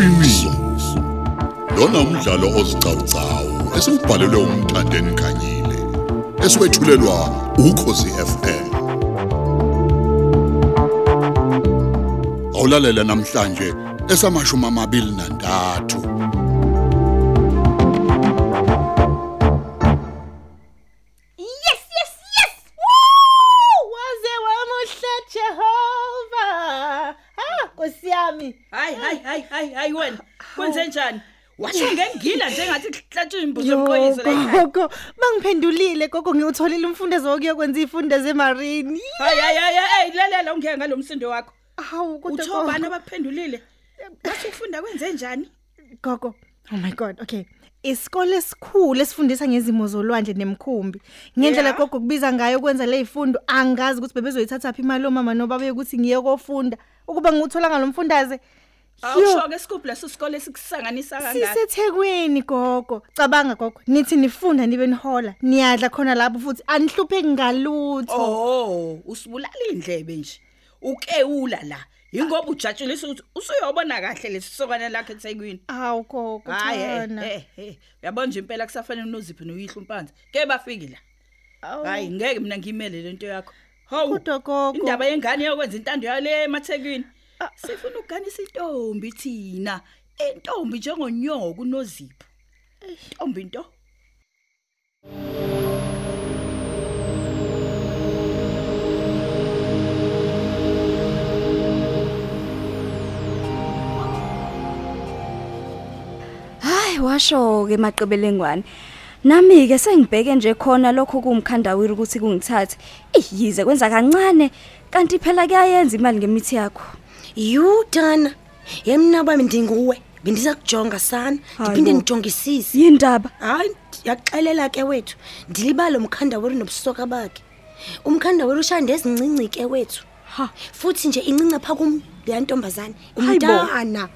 iqiniso. Lona umdlalo ozicawucawu esibhalelwe umthandeni khanyile eswetshulelwa ukhosi FM awulalela namhlanje esamashumi amabili nantathu. Hayi hayi hayi hayi wena kwenze njani washo ngengila njengathi kuhlatshwe imbuzi Yo, yokuqoyisa la ekhaya gogo, bangiphendulile gogo ngiyotholile umfundezo wokuyokwenza ifundo zemarini. hayi hayi hayi hayi lalela ungeke ngalomsindo wakho Hawu kodwa uthobani gogo. abaphendulile base ufunda kwenze njani gogo. Oh my god. Okay. Isikole esikhulu esifundisa ngezimo zolwandle nemkhumbi. Ngendlela Yeah. gogo kubiza ngayo ukwenza le ifundo angazi ukuthi bebezoyithatha phi imali omama noba beyukuthi ngiye kofunda ukuba nguthola ngalomfundaze. Awusho ke isikubhu leso sikole esikusanganisa kangaka? Sisethekwini gogo. Cabanga gogo. Nithi nifunda nibe nihola. Niyadla khona lapho futhi. Anihlupheki ngalutho. Oh usibulala indlebe nje. Ukewula la. Ingoba ujatshulisa ukuthi usuyobona kahle lesisokana lakhe eThekwini? Awu gogo khona uyabona nje impela kusafanele unoziphi noyihlo umpanza ke bafiki la. Hayi ngeke mina ngimele lento yakho. Hawu indaba yengane yokwenza intando yale emathekwini. Sifuna ukuganisa intombi thina entombi njengonyoka unozipho intombi into Hayi washo ke maqebelengwane. Nami ke sengibheke nje khona lokho kumkhandawiri ukuthi kungithathe. Eh yize kwenza kancane kanti phela kuyayenza imali ngemithi yakho. Yudana. Yemna bami ndinguwe. Bendisakujonga sana. Ndiphinde Hayibo. nijongisise. Yindaba. Hayi, yakuxelela ke wethu. Ndilibala umkhanda weri nobusoka bakhe. Umkhanda weri ushande ezincinci ke wethu. Ha. Futhi nje incinca pha kum le ntombazane. Hayibo. Umntana.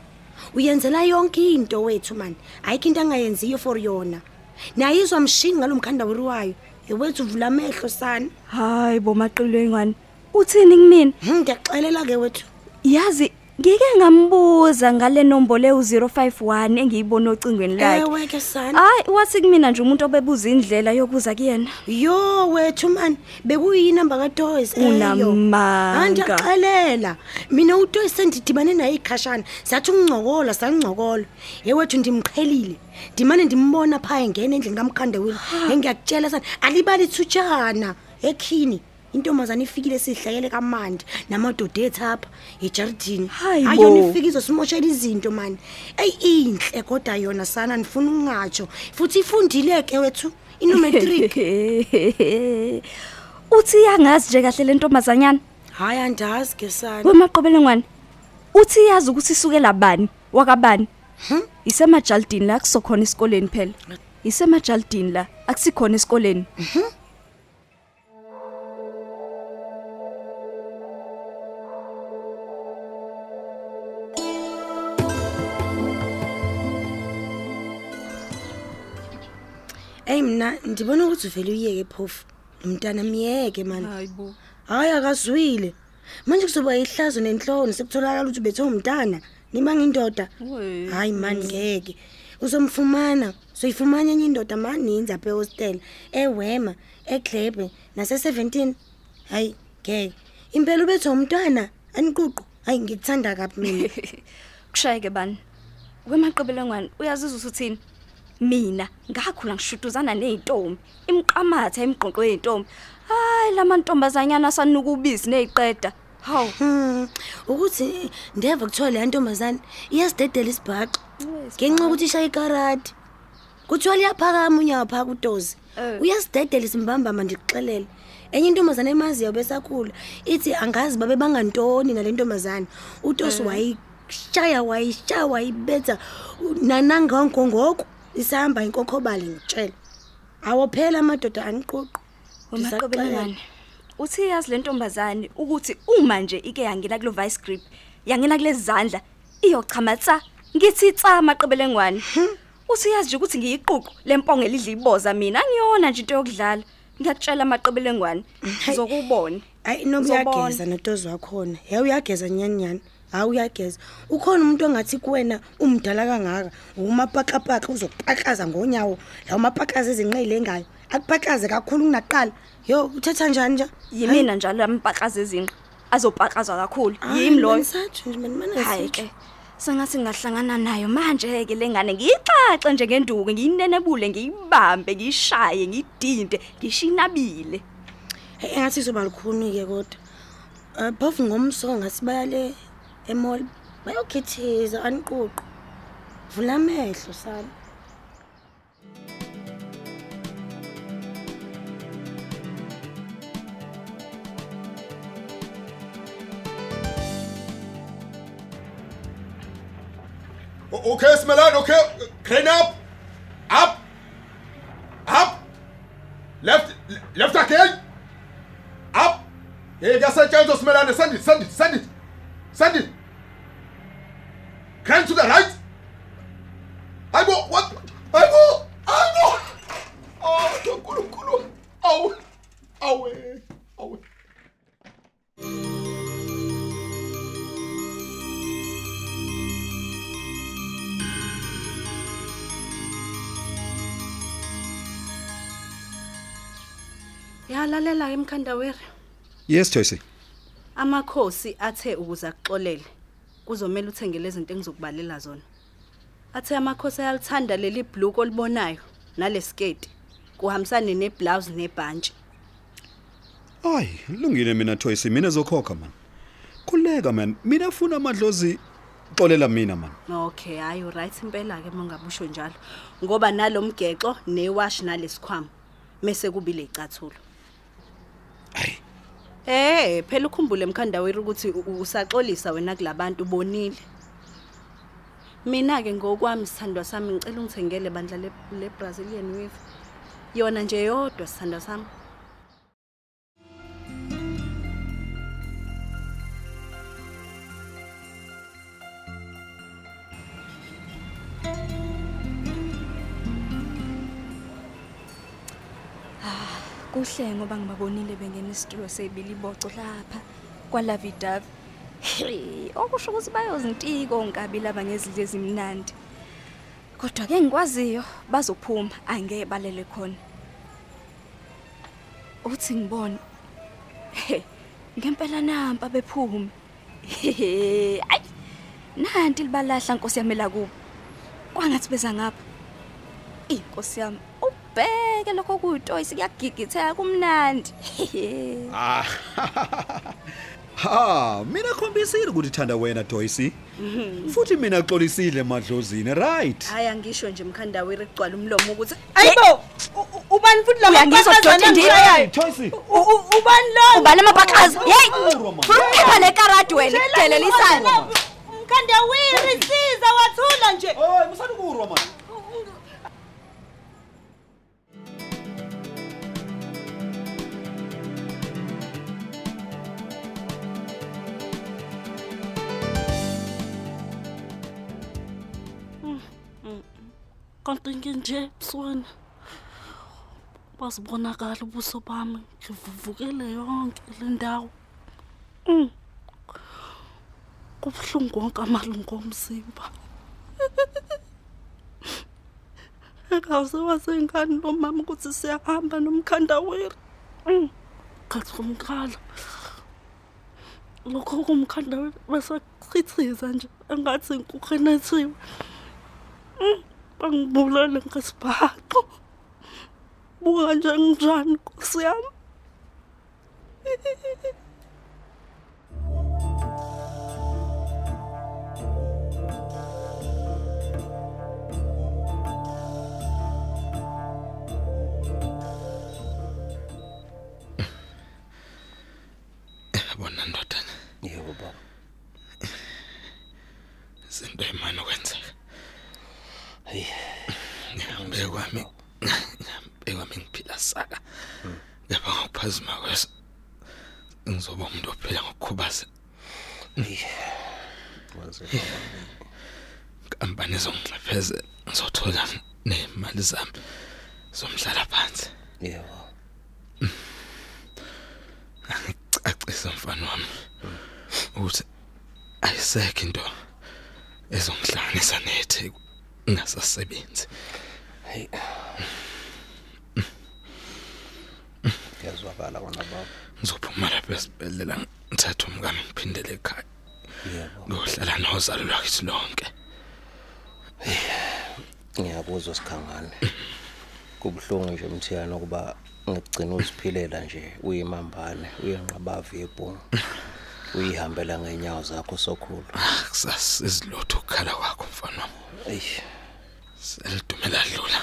Uyenzela yonke into wethu man. Ayikho into angayenziyo for yona. Nayizwa mshini ngalomkhanda weri wayo. Yewethu uvula amehlo sana. Hayi bo maqebelengwane. Uthini kumina? Hm, Ndiyakuxelela ke wethu. Yazi ngike ngambuza ngale nombolo e051 engiyibona ocingweni lakhe. Ewe ke sana. Hayi wathi kumina nje umuntu obebuza indlela yokuza kuyena. Yo wethu man bekuyinamba kaToys Unamanga. Andiyaxelela mina uToys sendidibane naye ikhashana sathi ungcokola sancokola yewethu ndimqhelile ndimane ndimbona pha engena endlini kamkhanda wini engiyakutshela sana alibali thutshana ekhini intombazane ifikile sihlekele kamandi namadoda ethu apha ejardini ayona ifika izosimoshela izinto mani eyi inhle kodwa yona sana ndifuna ukungatsho futhi ifundile ke wethu inomatric Uthi yangazi nje kahle le ntombazanyana. hayi andazi ke sana Wemaqobelengwane. Uthi yazi ukuthi isukela bani? Wakabani? Hm? Isemajaldini la kusokhona esikoleni phela. Isemajaldini la akusikhona esikoleni. eyi mna ndibona ukuthi uvele uyiyeke phofu. Umntana myeke mani. Hayibo. hayi akazwile. Manje kuzoba ihlazo nenhloni sekutholakala ukuthi ubethe umntana nima ngindoda. Hayi mani ngeke. Uzomfumana soyifumana enye indoda maninzi apha ehostel ewema eglebe nase-17 hayi ngeke. Impela ubethe umntwana aniququ. Hayi ngikuthanda kabi mina. Kushayeke bani? Wemaqobelengwane uyazizwa usuthini? Mina ngakhula ngishuduzana nezintombi, imqamatha emgqonqo yezintombi. Hayi lamantombazanyana sanuka ubisi neziqeda. Hawu. Hmm, ukuthi ndeva kuthiwa le ntombazane iyasidedela isibhaxo ngenxa yokuthi ishaya ikarati. Kuthiwa liyaphakama unyawo phaka utozi Eh. uyasidedela isimbambama ndikuxelele enye intombazane emaziyo besakhula ithi angazi babe bangantoni ngale ntombazane. Utosi wayishaya wayishaya wayibetha nanangongongoko isahamba inkokhobale ngitshela awo phela amadoda aniququ Wemaqobelengwane. Uthi yazi le ntombazane ukuthi uma nje ike yangena kulo vice grip, yangena kulezi zandla, iyochamatsa, ngithi tsa maqobelengwane. Uthi yazi nje ukuthi ngiyiququ lempongo elidla iboza mina, angiyona nje into yokudlala. Ngiyakutshela amaqobelengwane. Uzokubona. hayi noma uyageza notozi wakhona ya uyageza nyani nyani hawu uyageza. Ukhona umuntu ongathi kuwena umdala kangaka? Umapakapaka uzopakaza ngonyawo. Lawo mapakaza ezinqele ngayo akupakaze kakhulu kunaqala. Yo uthetha njani nje yimina njalo ampakaza ezinqa azopakaza kakhulu. Yimi loyo. sathi nje mina mana hayi ke. sengathi ngahlangana nayo manje ke lengane ngiyixaxe nje ngenduku ngiyinenebule ngiyibambe ngiyishaye ngidinde ngishinabile. Engathi soba likhuni ke kodwa. Eh phofu ngomso ngathi bayale emall bayokhithiza aniququ vula amehlo sami Okay, Smelan, okay. Crane up. Up. Up. Left left again. Up. Hey, kuyasetshenzwa Smelan, send it, send it, Yalalela ke Mkhandaweri. Yes Joyce. Amakhosi athe ukuze akuxolele kuzomela uthenge lezi zinto engizokubalela zona. Athe amakhosi ayalithanda leli bluku olibonayo nalesiketi kuhambisane neblouse nebhantshi. Ay, lungile mina Joyce, mina zokhokha man. Khuleka man, mina ufuna amadlozi xolela mina man. Okay, hayi right impela ke mangabusho njalo. Ngoba nalomgexo newash nalesikhwama mase kubile icathulo. Hayi, Eh, phela ukhumbule Mkhandaweri ukuthi u- u- usaxolisa wena kulabantu bonile. Mina ke ngokwami sithandwa sami ngicela ungithengele bandla le, le Brazilian weave. Yona nje yodwa sithandwa sami. Kuhle ngoba ngibabonile bengena isitulo sebili iboco lapha kwalavidav okusho ukuthi bayozintiko onkabili abangezidle ezimnandi. Kodwa ke ngikwaziyo bazophuma angeke balele khona. Uthi ngibone he ngempela nampa bephume. Ayi nanti libalahla nkosi yami la kubo. Kwangathi beza ngapha. Inkosi yami ubheke lokho kuyitoyisi kuyagigitheka kumnandi ah. Ha, mina khombisile ukuthi thanda wena Joyce. Futhi mina xolisile madlozini, right? Hayi angisho nje Mkhandaweri kugcwala umlomo ukuthi Ayibo, ubani futhi la Uyangizwa Dotty Ndini? Joyce. Ubani lo? ubani amapakazi yeyi Urwa, man. phepha lekaradi wena kudelela isana Mkhandawiri siza wathula nje. Hey, musani kurwa man. kanti nje ebusweni bazibonakala ubuso bami ngivuvukele yonke le ndawo Mm. kubuhlungu wonke amalungu omzimba engase wasengani lo mama ukuthi siyahamba nomkhandaweri Mm. khathi kumkhala lokho kumkhandaweri besachithiza nje engathi inkukhu enethiwe bangibulale ngesibhaxo buka nje nginjani nkosi yami Yabona Hey. Bekwami. Bekwami ngiphila saka. Ngapha ngokuphazima kwesa. Ngizoba umuntu ophila ngokukhubaza. Wazi Kampani zongixepheze ngizothola nemali zami zomhlala phansi. Yebo. Angicacisa mfana wami ukuthi ayisekho into ezongihlanganisa netheku ngingasasebenzi hey. Ngiyazwakala kona baba. Ngizophuma lapha esibhedlela ngithathe umkami ngiphindele ekhaya. Yebo. Ngohlala nozalo lwakithi lonke. Ngiyakuzwa sikhangane kubuhlungu nje mthiyana ukuba ngigcina uziphilela nje uyimambane uyenqabavi yebhungu uyihambela ngeenyawo zakho sokhulu. Kusasizi lutho ukukhala kwakho mfana wami. Eyi selidumela dlula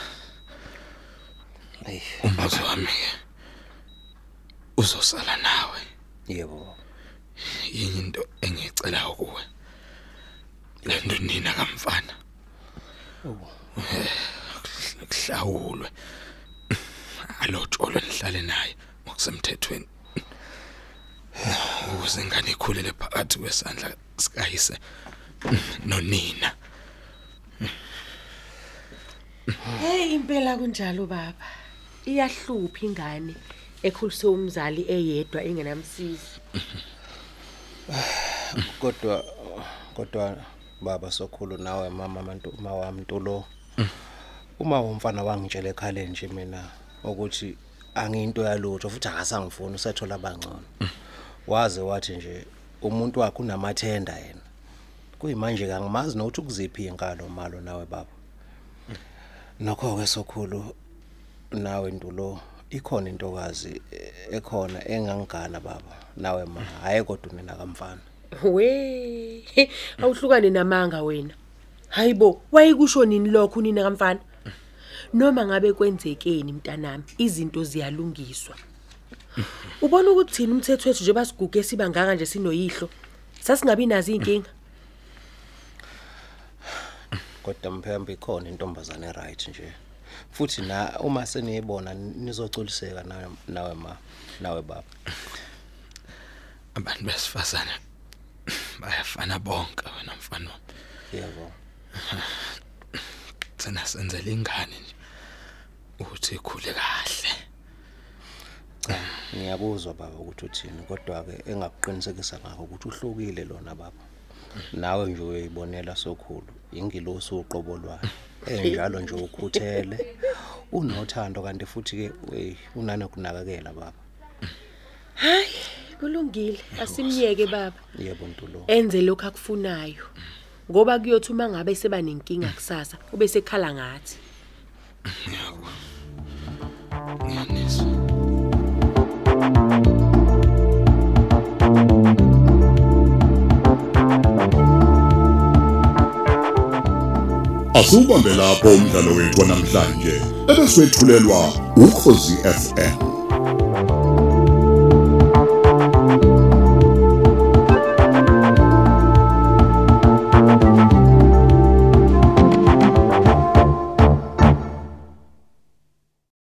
eyi umuzi wami uzosala nawe? Yebo. Yini into engicela kuwe? Lento nina kamfana. Kuhlawulwe. Alotsholwe nihlale naye ngokusemthethweni. Ukuze ingane ikhulele phakathi kwesandla sikayise nonina. Hey impela kunjalo baba. Iyahlupha ingane ekhulise umzali eyedwa engenamsizi. kodwa kodwa baba sokhulu nawe mama amantu mawami ntulo uma umfana wangitshela ekhale nje mina ukuthi angiyinto yalutho futhi akasangifuni usethola abangcono waze wathi nje umuntu wakhe unamathenda yena kuyimanje ke angimazi nokuthi ukuziphi inkalo malo nawe baba nokho ke sokhulu nawe ntulo ikhona intokazi eh, ekhona engangigana baba nawe ma hayi kodwa nina kamfana We awuhlukane namanga wena. Hayibo, wayekusho nini lokho nina kamfana? Noma ngabe kwenzekeni mntanami, izinto ziyalungiswa. Ubona ukuthi thina umthetho wethu nje basiguge sibangaka nje sinoyihlo. Sasingabi nazo inkinga. Kodwa mphembe ikhona intombazane right nje. Futhi na uma seniyibona nizoculiseka nawe nawe ma nawe baba. Abantu besifazane bayafana bonke wena mfana. Yebo. Thina senzela ingane nje ukuthi ikhule kahle. Cha ngiyakuzwa baba ukuthi uthini kodwa ke engakuqinisekisa ngakho ukuthi uhlukile lona baba. Nawe nje uyibonela sokhulu ingilosi uqobo lwayo enjalo nje ukhuthele unothando kanti futhi ke wey unanokunakekela baba Hayi, kulungile. Asimyeke baba. yebo ntulo Enze lokho akufunayo. Ngoba kuyothi uma ngabe seba nenkinga kusasa, ube sekhala ngathi. ngiyanizwa Asubambe lapho umdlalo wethu namhlanje. Ebeswetshulelwa ukhozi FM